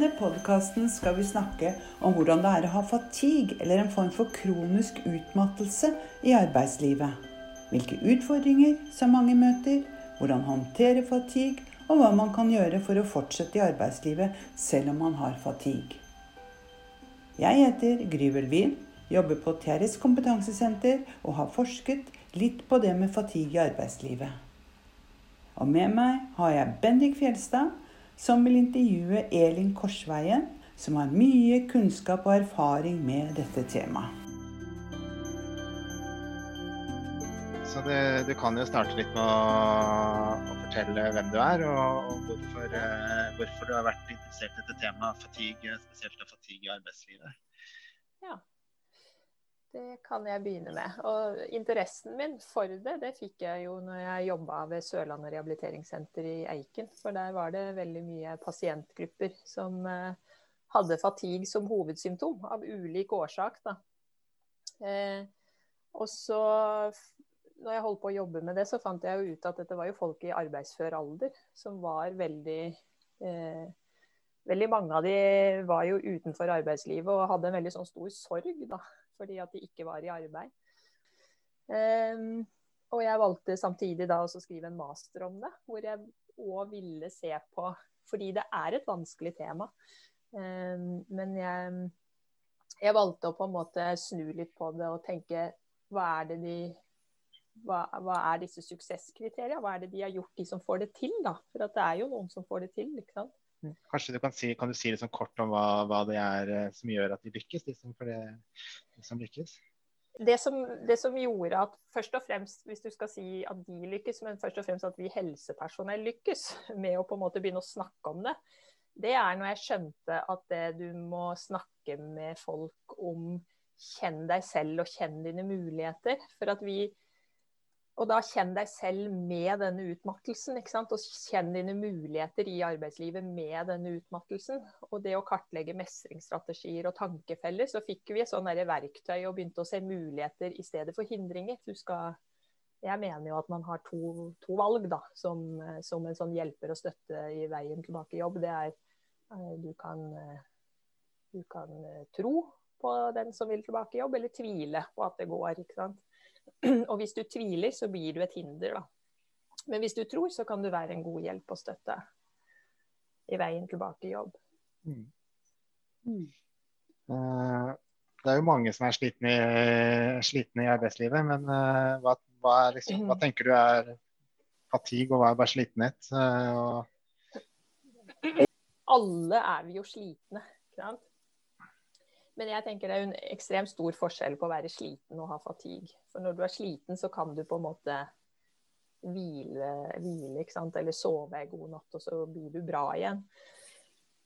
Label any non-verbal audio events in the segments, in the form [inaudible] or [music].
denne podkasten skal vi snakke om hvordan det er å ha fatigue, eller en form for kronisk utmattelse, i arbeidslivet. Hvilke utfordringer som mange møter, hvordan håndtere fatigue, og hva man kan gjøre for å fortsette i arbeidslivet selv om man har fatigue. Jeg heter Gry Wien, jobber på TRS kompetansesenter og har forsket litt på det med fatigue i arbeidslivet. Og med meg har jeg Bendik Fjelstad, som vil intervjue Elin Korsveien, som har mye kunnskap og erfaring med dette temaet. Så det, du kan jo starte litt med å, å fortelle hvem du er, og, og hvorfor, eh, hvorfor, du har vært interessert i dette temaet fatigue, spesielt av fatigue i arbeidslivet. Ja, det kan jeg begynne med. Og interessen min for det, det fikk jeg jo når jeg jobba ved Sørlandet rehabiliteringssenter i Eiken. For der var det veldig mye pasientgrupper som uh, hadde fatigue som hovedsymptom, av ulik årsak. Da. Eh, og så, når jeg holdt på å jobbe med det, så fant jeg jo ut at dette var jo folk i arbeidsfør alder som var veldig eh, Veldig mange av de var jo utenfor arbeidslivet og hadde en veldig sånn stor sorg da, fordi at de ikke var i arbeid. Um, og jeg valgte samtidig da å skrive en master om det, hvor jeg òg ville se på Fordi det er et vanskelig tema. Um, men jeg, jeg, valgte å på en måte snu litt på det og tenke hva er det de hva, hva er disse suksesskriteriene? Hva er det de har gjort, de som får det til? da? For det er jo noen som får det til. ikke sant? Kanskje du kan si, kan du si liksom kort om hva, hva, det er eh, som gjør at de lykkes, de som, det, de som lykkes? Det som, det som, gjorde at først og fremst, hvis du skal si at de lykkes, men først og fremst at vi helsepersonell lykkes [laughs] med å på en måte begynne å snakke om det, det er når jeg skjønte at det du må snakke med folk om kjenn deg selv og kjenn dine muligheter. For at vi og da kjenn deg selv med denne utmattelsen. ikke sant? Og kjenn dine muligheter i arbeidslivet med denne utmattelsen. Og det å kartlegge mestringsstrategier og tankefeller, så fikk vi et sånt verktøy og begynte å se muligheter i stedet for hindringer. Du skal, jeg mener jo at man har to, to valg da, som, som, en sånn hjelper og støtte i veien tilbake i jobb. Det er eh, du kan, eh, du kan eh, tro på den som vil tilbake i jobb, eller tvile på at det går. ikke sant? [clears throat] Og hvis du tviler, så blir du et hinder, da. Men hvis du tror, så kan du være en god hjelp og støtte i veien tilbake i jobb. Mm. Mm. Uh, det er jo mange som er slitne i, slitne i arbeidslivet, men uh, hva, hva, liksom, hva, tenker du er fatigue, og hva er bare slitenhet? Og... Alle er vi jo slitne. ikke sant? Men jeg tenker det er en ekstremt stor forskjell på å være sliten og ha fatigue. For når du er sliten, så kan du på en måte hvile, hvile eller sove en god natt, og så blir du bra igjen.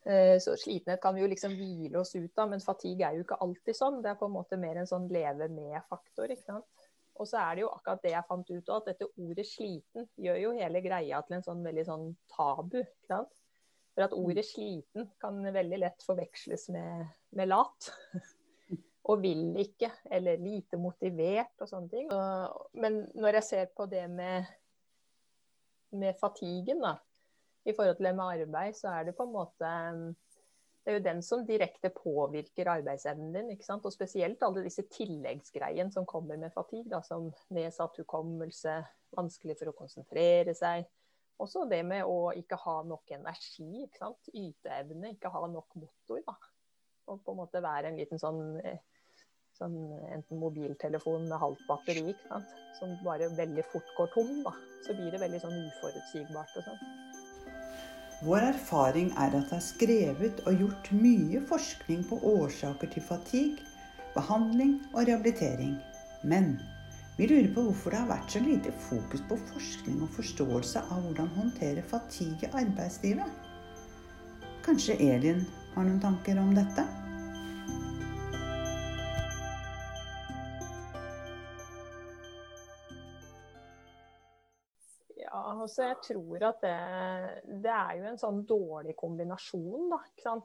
Eh, så slitenhet kan vi jo liksom hvile oss ut av, men fatigue er jo ikke alltid sånn. Det er på en måte mer en sånn leve med-faktor. ikke sant? Og så er det jo akkurat det jeg fant ut av, at dette ordet 'sliten' gjør jo hele greia til en sånn veldig sånn tabu. ikke sant? For at ordet 'sliten' kan veldig lett forveksles med, med lat. [laughs] og vil ikke, eller lite motivert og sånne ting. Men når jeg ser på det med, med fatigen, da, i forhold til det med arbeid, så er det på en måte det er jo den som direkte påvirker arbeidsevnen din. ikke sant? Og spesielt alle disse tilleggsgreiene som kommer med fatigue, da, som nedsatt hukommelse, vanskelig for å konsentrere seg, også det med å ikke ha nok energi. ikke sant? Yteevne, ikke ha nok motor. da. Og på en måte være en liten sånn, eh, sånn enten mobiltelefon med halvt batteri ikke sant? som bare veldig fort går tom. da. Så blir det veldig sånn uforutsigbart og sånn. Vår erfaring er at det er skrevet og gjort mye forskning på årsaker til fatigue, behandling og rehabilitering. Men vi lurer på hvorfor det har vært så lite fokus på forskning og forståelse av hvordan håndtere fatigue i arbeidslivet. Kanskje Elin har noen tanker om dette? Altså, jeg tror at det, det, er jo en sånn dårlig kombinasjon da,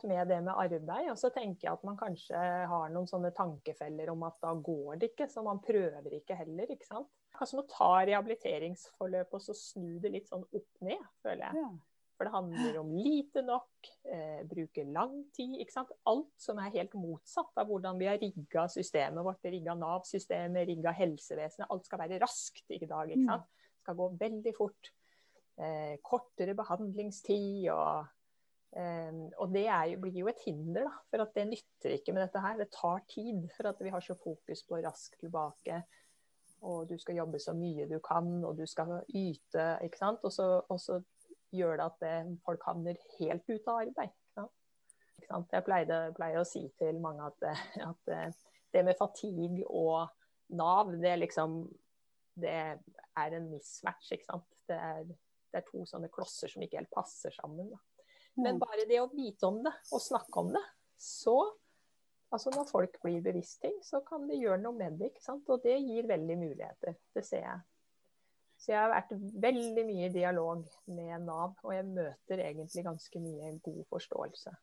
med det med arbeid. Og så tenker jeg at man kanskje har noen sånne tankefeller om at da går det ikke, så man prøver ikke heller. ikke sant? Kanskje man ta rehabiliteringsforløp og så snu det litt sånn opp ned, føler jeg. Ja. For det handler om lite nok, eh, bruke lang tid. ikke sant? Alt som er helt motsatt av hvordan vi har rigga systemet vårt, rigga Nav-systemet, rigga helsevesenet. Alt skal være raskt i dag. ikke sant? Det skal gå veldig fort. Eh, kortere behandlingstid og eh, og det jo, blir jo et hinder, da. For at det nytter ikke med dette her. Det tar tid. For at vi har så fokus på raskt tilbake. Og du skal jobbe så mye du kan, og du skal yte. ikke sant? Og så, og så gjør det at det, folk havner helt ute av arbeid. Jeg pleide, pleier å si til mange at, at, det med fatigue og Nav, det er liksom Det er en mismatch, ikke sant. Det er, det er to sånne klosser som ikke helt passer sammen. Da. Men mm. bare det å vite om det og snakke om det, så Altså Når folk blir bevisst ting, så kan de gjøre noe med det. ikke sant? Og det gir veldig muligheter. Det ser jeg. Så jeg har vært veldig mye i dialog med Nav, og jeg møter egentlig ganske mye god forståelse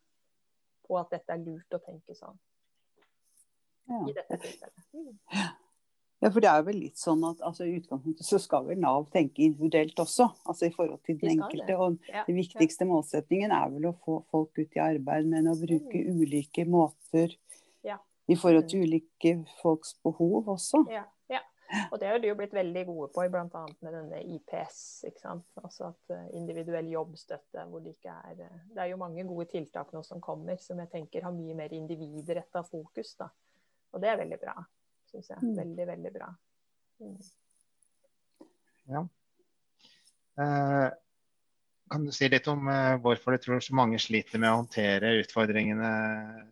på at dette er lurt å tenke sånn. Ja. I dette tilfellet. Mm. Ja, for det er vel litt sånn at altså, i utgangspunktet så skal vel Nav tenke individuelt også, altså i forhold til den enkelte. Det. Og ja, den viktigste ja. målsetningen er vel å få folk ut i arbeid, men å bruke mm. ulike måter ja. i forhold til ulike folks behov også. Ja. Og det har du jo blitt veldig gode på, bl.a. med denne IPS. ikke sant? Altså at eh, individuell jobbstøtte. hvor Det ikke er eh, Det er jo mange gode tiltak nå som kommer, som jeg tenker har mye mer individretta fokus. da. Og det er veldig bra, syns jeg. Mm. Veldig, veldig bra. Mm. Ja. Eh, kan du si litt om eh, hvorfor du tror så mange sliter med å håndtere utfordringene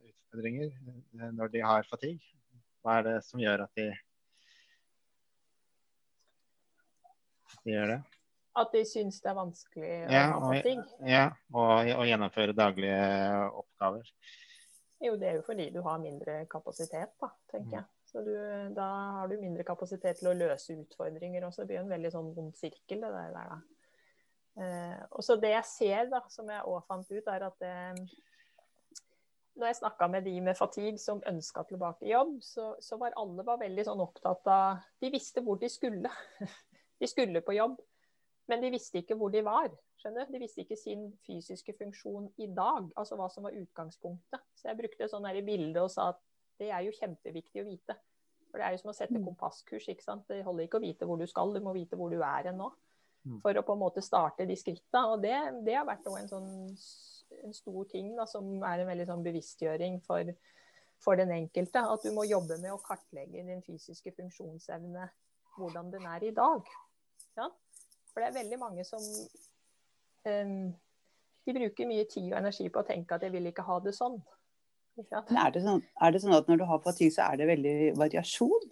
utfordringer eh, når de har fatigue? Hva er det som gjør at de de gjør det? At de syns det er vanskelig ja, å ha fatigue? Ja, og og gjennomføre daglige oppgaver. Jo, det er jo fordi du har mindre kapasitet, da, tenker jeg. Så du, da har du mindre kapasitet til å løse utfordringer også. Det blir en veldig sånn vond sirkel, det der. da. Eh, og så det jeg ser, da, som jeg òg fant ut, er at eh, når jeg snakka med de med fatigue som ønska tilbake jobb, så, så, var alle var veldig sånn opptatt av De visste hvor de skulle. [laughs] De skulle på jobb, men de visste ikke hvor de var. skjønner De visste ikke sin fysiske funksjon i dag, altså hva som var utgangspunktet. Så jeg brukte sånn her i bildet og sa at det er jo kjempeviktig å vite. For det er jo som å sette mm. kompasskurs. ikke sant? Det holder ikke å vite hvor du skal, du må vite hvor du er nå. Mm. For å på en måte starte de skritta. Og det, det har vært en sånn en stor ting da, som er en veldig sånn bevisstgjøring for, for den enkelte. At du må jobbe med å kartlegge din fysiske funksjonsevne, hvordan den er i dag. Ja? For det er veldig mange som um, De bruker mye tid og energi på å tenke at jeg vil ikke ha det sånn. Er det, sånn, er det sånn at når du har fatigue, så er det veldig variasjon?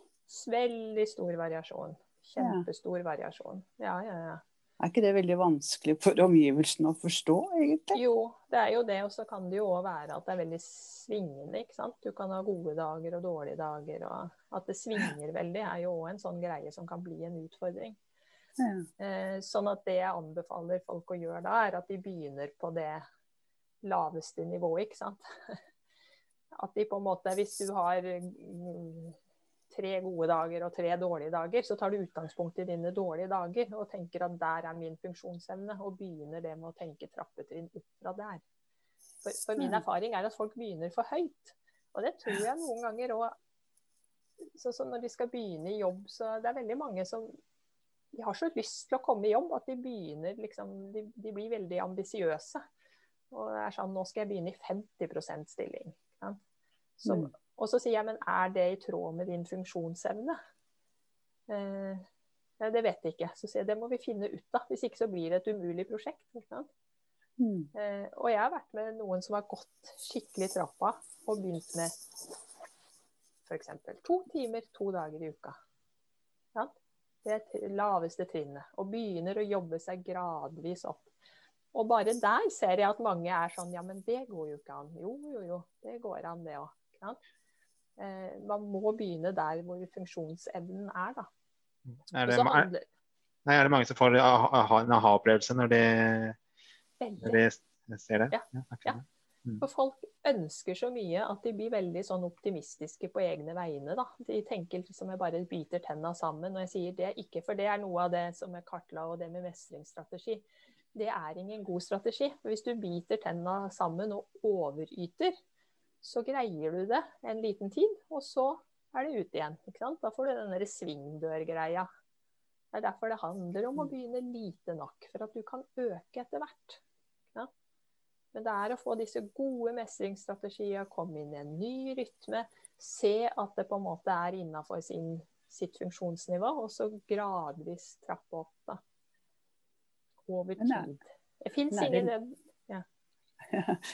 Veldig stor variasjon. Kjempestor ja. variasjon. Ja, ja, ja. Er ikke det veldig vanskelig for omgivelsene å forstå, egentlig? Jo, det er jo det. Og så kan det jo òg være at det er veldig svingende. ikke sant? Du kan ha gode dager og dårlige dager. Og at det svinger veldig er jo òg en sånn greie som kan bli en utfordring. Ja. sånn at det jeg anbefaler folk å gjøre da, er at de begynner på det laveste nivået, ikke sant. [laughs] At de på en måte, hvis du har mm, tre gode dager og tre dårlige dager, så tar du utgangspunkt i dine dårlige dager og tenker at der er min funksjonsevne, og begynner det med å tenke trappetrinn opp fra der. For, for min erfaring er at folk begynner for høyt. Og det tror jeg noen ganger òg så, så Når de skal begynne i jobb, så det er veldig mange som de har så lyst til å komme i jobb at de begynner liksom, de, de blir veldig ambisiøse. Og det er sånn Nå skal jeg begynne i 50% stilling. Ja. Så, mm. Og så sier jeg men er det i tråd med din funksjonsevne? Eh, det vet jeg ikke. Så sier jeg det må vi finne ut av. Hvis ikke så blir det et umulig prosjekt. Mm. Eh, og jeg har vært med noen som har gått skikkelig trappa og begynt med f.eks. to timer to dager i uka. Ja det laveste trinnet, og begynner å jobbe seg gradvis opp. Og bare der ser jeg at mange er sånn Ja, men det går jo ikke an. Jo, jo, jo. Det går an, det òg. Eh, man må begynne der hvor funksjonsevnen er, da. Er det, er, nei, er det mange som får en aha-opplevelse når, når, de ser det? Ja. ja, ja. Mm. For folk ønsker så mye at de blir veldig sånn optimistiske på egne vegne. Da. De tenker som jeg bare biter tenna sammen. Og jeg sier det ikke, for det er noe av det som er kartla, og det med mestringsstrategi. det er ingen god strategi. For hvis du biter tenna sammen og overyter, så greier du det en liten tid, og så er det ut igjen. Da får du denne svingdørgreia. Det er derfor det handler om å begynne lite nok, for at du kan øke etter hvert. Ja. Men det er å få disse gode mestringsstrategier, komme inn i en ny rytme, se at det på en måte er innafor sitt funksjonsnivå, og så gradvis trappe opp. da over tid. Det fins ingen.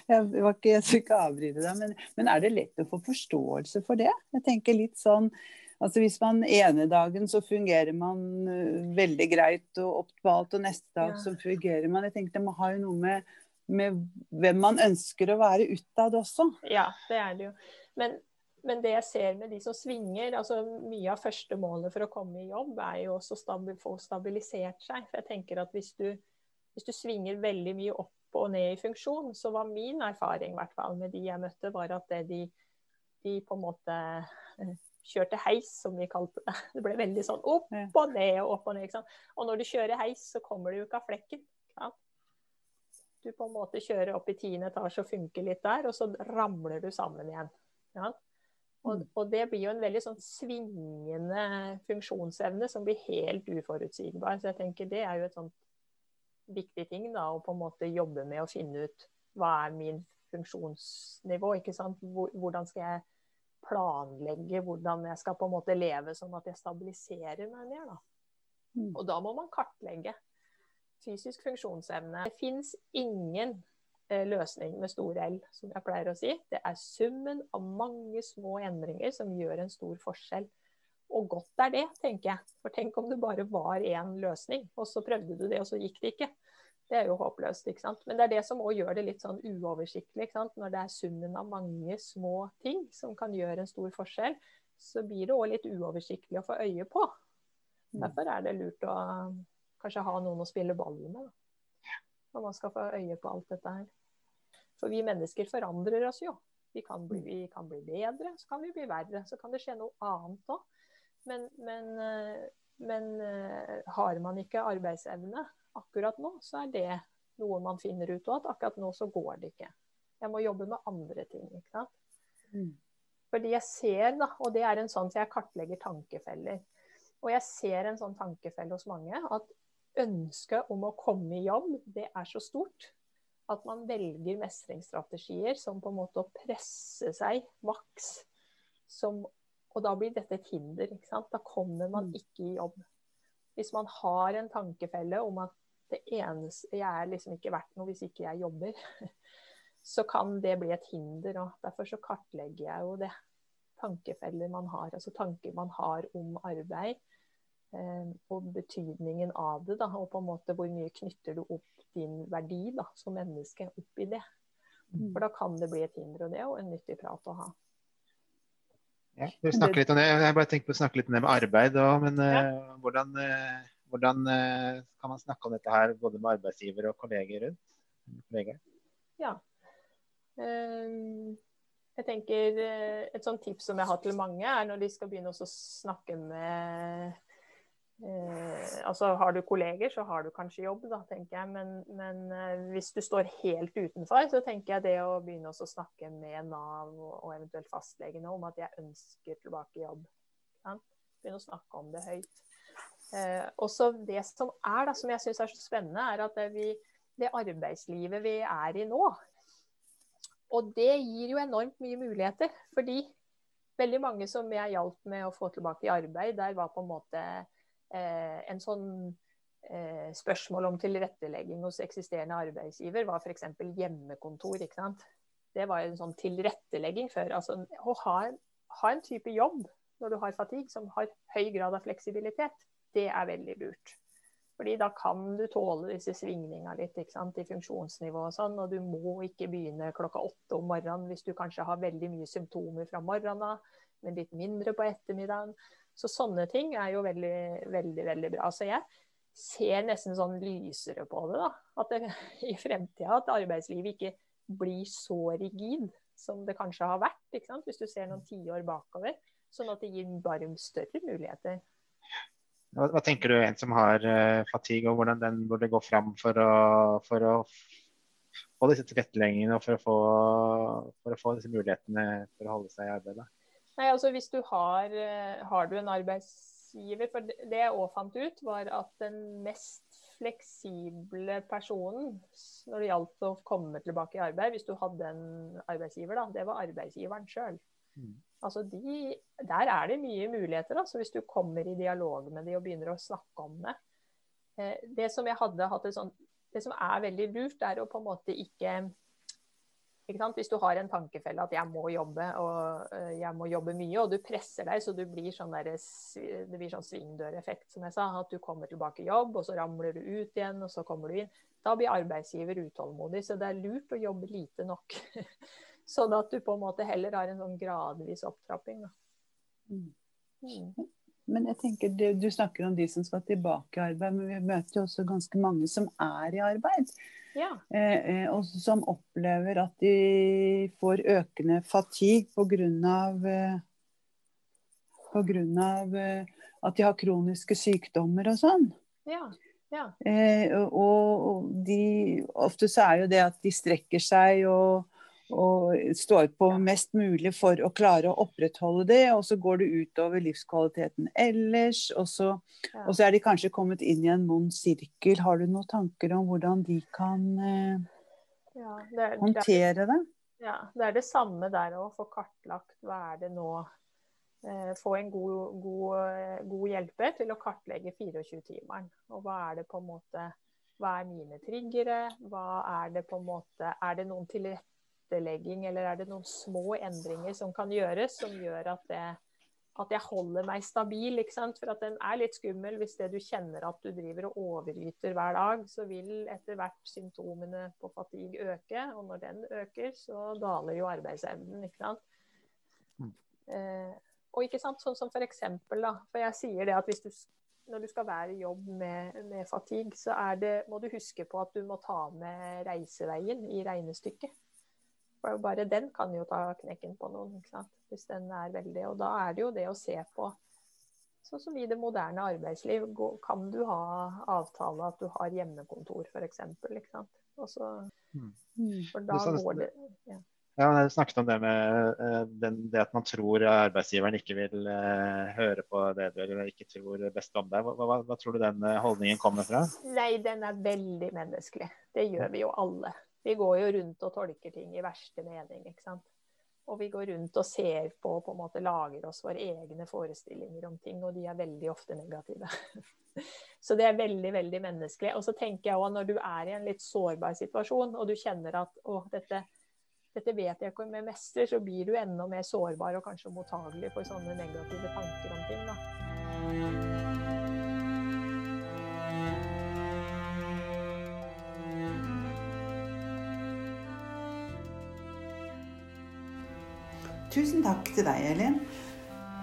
Jeg var ikke, jeg skulle ikke avbryte deg, men, men, er det lett å få forståelse for det? Jeg tenker litt sånn altså Hvis man ene dagen så fungerer man uh, veldig greit og optimalt, og neste dag ja. så fungerer man Jeg tenker Det må ha jo noe med, med hvem man ønsker å være utad også. Ja, det er det jo. Men, men, det jeg ser med de som svinger altså Mye av første målet for å komme i jobb er jo også å få stabilisert seg. For jeg tenker at hvis du hvis du svinger veldig mye opp og ned i funksjon, så var min erfaring hvert fall, med de jeg møtte, var at de, de, på en måte eh, kjørte heis, som vi kalte det. Det ble veldig sånn opp og ned og opp og ned. Og når du kjører heis, så kommer du jo ikke av flekken. Ja. Du på en måte kjører opp i tiende etasje og funker litt der, og så ramler du sammen igjen. Ja. Og, mm. og, det blir jo en veldig sånn svingende funksjonsevne som blir helt uforutsigbar. Så jeg tenker det er jo et sånt viktig ting da, å på en måte jobbe med å finne ut hva er min funksjonsnivå. ikke sant? Hvordan skal jeg planlegge hvordan jeg skal på en måte leve sånn at jeg stabiliserer meg ned. da. Mm. Og da må man kartlegge fysisk funksjonsevne. Det fins ingen eh, løsning med stor L, som jeg pleier å si. Det er summen av mange små endringer som gjør en stor forskjell. Og godt er det, tenker jeg. For tenk om det bare var én løsning, og så prøvde du det, og så gikk det ikke. Det er jo håpløst. ikke sant? Men det er det som òg gjør det litt sånn uoversiktlig. ikke sant? Når det er summen av mange små ting som kan gjøre en stor forskjell, så blir det òg litt uoversiktlig å få øye på. Mm. Derfor er det lurt å kanskje ha noen å spille ball med. Da. Når man skal få øye på alt dette her. For vi mennesker forandrer oss jo. Vi kan bli, vi kan bli bedre, så kan vi bli verre. Så kan det skje noe annet òg. Men, men, eh, men eh, har man ikke arbeidsevne akkurat nå, så er det noe man finner ut av. At akkurat nå så går det ikke. Jeg må jobbe med andre ting. ikke sant? Mm. Fordi jeg ser, da, og det er en sånn så jeg kartlegger tankefeller. Og jeg ser en sånn tankefelle hos mange at ønsket om å komme i jobb, det er så stort at man velger mestringsstrategier som på en måte å presse seg maks som og da blir dette et hinder. ikke sant? Da kommer man mm. ikke i jobb. Hvis man har en tankefelle om at det eneste, jeg er liksom ikke verdt noe hvis ikke jeg jobber, [laughs] så kan det bli et hinder. og Derfor så kartlegger jeg jo det. Tankefeller man har, altså tanker man har om arbeid. Eh, og betydningen av det. Da, og på en måte hvor mye knytter du opp din verdi da, som menneske opp i det. Mm. For da kan det bli et hinder, og det er jo en nyttig prat å ha. Ja, snakker litt om det. Jeg bare tenker på å snakke litt om det med arbeid òg. Men ja. uh, hvordan, uh, hvordan uh, kan man snakke om dette her både med arbeidsgiver og kolleger rundt? Kolleger? Ja. jeg tenker Et sånt tips som jeg har til mange, er når de skal begynne å snakke med Eh, altså Har du kolleger, så har du kanskje jobb, da, tenker jeg. Men, men eh, hvis du står helt utenfor, så tenker jeg det å begynne å snakke med Nav og, og eventuelt fastlegene om at jeg ønsker tilbake jobb. Ja? Begynne å snakke om det høyt. Eh, også det som er, da, som jeg syns er så spennende, er at det, vi, det arbeidslivet vi er i nå Og det gir jo enormt mye muligheter. Fordi veldig mange som jeg hjalp med å få tilbake i arbeid, der var på en måte en sånn eh, spørsmål om tilrettelegging hos eksisterende arbeidsgiver var f.eks. hjemmekontor. ikke sant? Det var en sånn tilrettelegging før. Altså, å ha, ha, en type jobb når du har fatigue som har høy grad av fleksibilitet, det er veldig lurt. Fordi da kan du tåle disse svingningene litt ikke sant, i funksjonsnivå og sånn. Og du må ikke begynne klokka åtte om morgenen hvis du kanskje har veldig mye symptomer fra morgenen av, men litt mindre på ettermiddagen. Så sånne ting er jo veldig, veldig, veldig bra. Så jeg ser nesten sånn lysere på det, da. At det, [laughs] i fremtida at arbeidslivet ikke blir så rigid som det kanskje har vært, ikke sant? hvis du ser noen tiår bakover. Sånn at det gir bare større muligheter. Hva, hva, tenker du en som har uh, fatigue, og hvordan den burde gå fram for å, for å få disse tilretteleggingene og for å, få, for å få disse mulighetene for å holde seg i arbeid? Nei, altså Hvis du har, eh, har du en arbeidsgiver For det jeg òg fant ut, var at den mest fleksible personen når det gjaldt å komme tilbake i arbeid, hvis du hadde en arbeidsgiver, da, det var arbeidsgiveren sjøl. Mm. Altså de, der er det mye muligheter altså hvis du kommer i dialog med dem og begynner å snakke om det. Eh, det som jeg hadde hatt et sånt, det som er veldig lurt, er å på en måte ikke Hvis du har en tankefelle at 'jeg må jobbe', og eh, 'jeg må jobbe mye', og du presser deg så du blir sånn der, det blir sånn svingdøreffekt, som jeg sa. At du kommer tilbake i jobb, og så ramler du ut igjen, og så kommer du inn. Da blir arbeidsgiver utålmodig. Så det er lurt å jobbe lite nok. [laughs] Sånn at du på en måte heller har en sånn gradvis opptrapping. Mm. Mm. Men jeg tenker, du, du, snakker om de som skal tilbake i arbeid, men vi møter jo også ganske mange som er i arbeid. Ja. Eh, eh og som opplever at de får økende fatigue pga. Eh, av eh, at de har kroniske sykdommer og sånn. Ja. Ja. Eh, og, og de, ofte så er jo det at de strekker seg og og står på mest mulig for å klare å opprettholde det. Og så går det utover livskvaliteten ellers. Og så, og så er de kanskje kommet inn i en vond sirkel. Har du noen tanker om hvordan de kan eh, ja, det er, håndtere det? Ja, det er det samme der å få kartlagt hva er det nå eh, Få en god, god, god, hjelper til å kartlegge 24-timeren. Og hva er det på en måte Hva er mine triggere? Hva er det på en måte Er det noen tilrettelegginger tilrettelegging, eller er det noen små endringer som kan gjøres, som gjør at, det, at jeg holder meg stabil? For at den er litt skummel hvis det du kjenner at du driver og overyter hver dag, så vil etter hvert symptomene på fatigue øke. Og når den øker, så daler jo arbeidsevnen, ikke sant. Mm. Eh, og ikke sant, sånn som for eksempel, da, for jeg sier det at hvis du når du skal være i jobb med, med fatigue, så det, må du huske på at du må ta med reiseveien i regnestykket. For bare den kan jo ta knekken på noen, ikke sant? hvis den er veldig Og da er det jo det å se på Sånn som i det moderne arbeidsliv, kan du ha avtale at du har hjemmekontor f.eks. Og så, mm. For da går det ja. Ja, Jeg snakket om det med uh, den, det at man tror arbeidsgiveren ikke vil uh, høre på det du eller ikke tror best om deg. Hva, hva, hva, tror du den uh, holdningen kommer fra? Nei, den er veldig menneskelig. Det gjør vi jo alle. Vi går jo rundt og tolker ting i verste mening, ikke sant. Og vi går rundt og ser på, på en måte lager oss våre egne forestillinger om ting, og de er veldig ofte negative. [laughs] så det er veldig, veldig menneskelig. Og så tenker jeg òg når du er i en litt sårbar situasjon, og du kjenner at å, dette, dette vet jeg ikke om jeg mestrer, så blir du enda mer sårbar og kanskje mottagelig for sånne negative tanker om ting. da. Tusen takk til deg, Elin.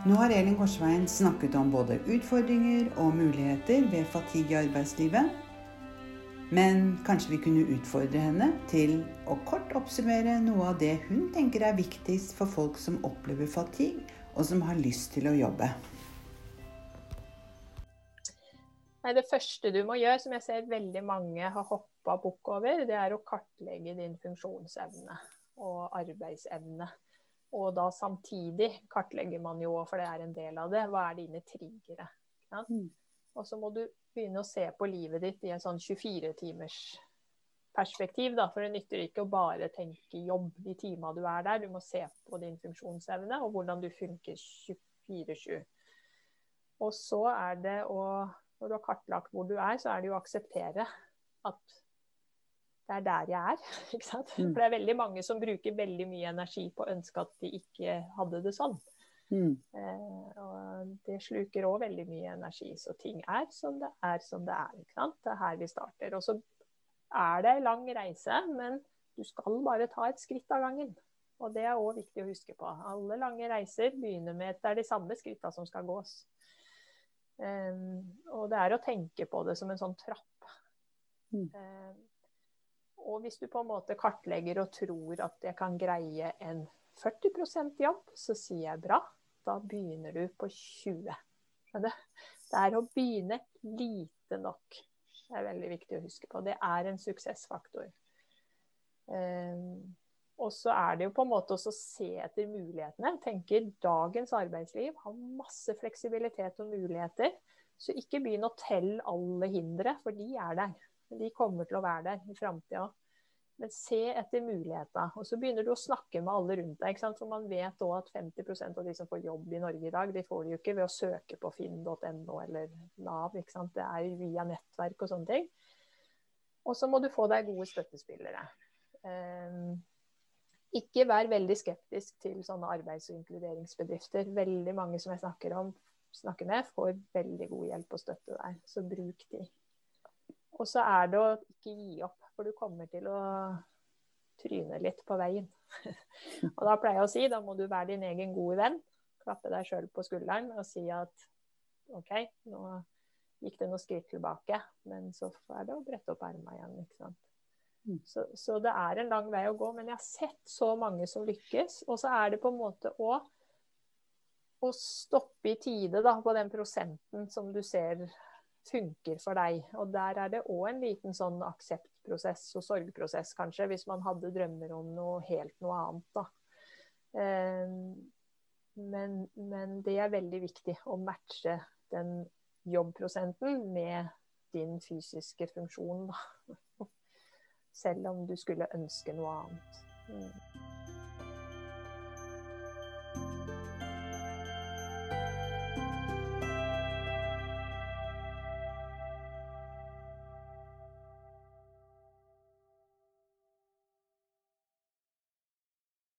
Nå har Elin Korsveien snakket om både utfordringer og muligheter ved fatigue i arbeidslivet. Men kanskje vi kunne utfordre henne til å kort oppsummere noe av det hun tenker er viktigst for folk som opplever fatigue, og som har lyst til å jobbe. Nei, det første du må gjøre, som jeg ser veldig mange har hoppa bukk over, det er å kartlegge din funksjonsevne og arbeidsevne. Og da samtidig kartlegger man jo, for det er en del av det, hva er dine triggere. Ja? Mm. Og så må du begynne å se på livet ditt i en sånn 24-timers perspektiv. Da, for det nytter ikke å bare tenke jobb de timene du er der. Du må se på din funksjonsevne og hvordan du funker 24-7. Og så er det å Når du har kartlagt hvor du er, så er det jo å akseptere at det er der jeg er. [laughs] Ikke sant? Mm. For det er veldig mange som bruker veldig mye energi på å ønske at de ikke hadde det sånn. Mm. Eh, og det sluker òg veldig mye energi. Så ting er som det er som det er. Ikke sant? Det er her vi starter. Og så er det ei lang reise, men du skal bare ta et skritt av gangen. Og det er òg viktig å huske på. Alle lange reiser begynner med at det er de samme skritta som skal gås. Um, og det er å tenke på det som en sånn trapp. Mm. Um, og hvis du på en måte kartlegger og tror at jeg kan greie en 40% jobb, så sier jeg bra. Da begynner du på 20. Det er å begynne lite nok. Det er veldig viktig å huske på. Det er en suksessfaktor. Um, og så er det jo på en måte også å se etter mulighetene. Jeg tenker Dagens arbeidsliv har masse fleksibilitet og muligheter. Så ikke begynn å telle alle hindre, for de er der. De kommer til å være der i framtida. Men se etter muligheter. Og så begynner du å snakke med alle rundt deg. For man vet òg at 50% av de som får jobb i Norge i dag, de får det jo ikke ved å søke på finn.no eller Nav. Det er via nettverk og sånne ting. Og så må du få deg gode støttespillere. Um, ikke vær veldig skeptisk til sånne arbeids- og inkluderingsbedrifter. Veldig mange som jeg snakker, om, snakker med, får veldig god hjelp og støtte der. Så bruk de. Og så er det å ikke gi opp, for du kommer til å tryne litt på veien. [laughs] og da pleier jeg å si da må du være din egen gode venn. Klappe deg sjøl på skulderen og si at OK, nå gikk det noen skritt tilbake, men så er det å brette opp erma igjen. ikke sant? Mm. Så, så, det er en lang vei å gå. Men jeg har sett så mange som lykkes. Og så er det på en måte å, å stoppe i tide da, på den prosenten som du ser funker for deg. Og der er det òg en liten sånn akseptprosess og sorgprosess, kanskje, hvis man hadde drømmer om noe helt noe annet. da. Eh, men, men det er veldig viktig å matche den jobbprosenten med din fysiske funksjon. Da [laughs] selv om du skulle ønske noe annet. Mm.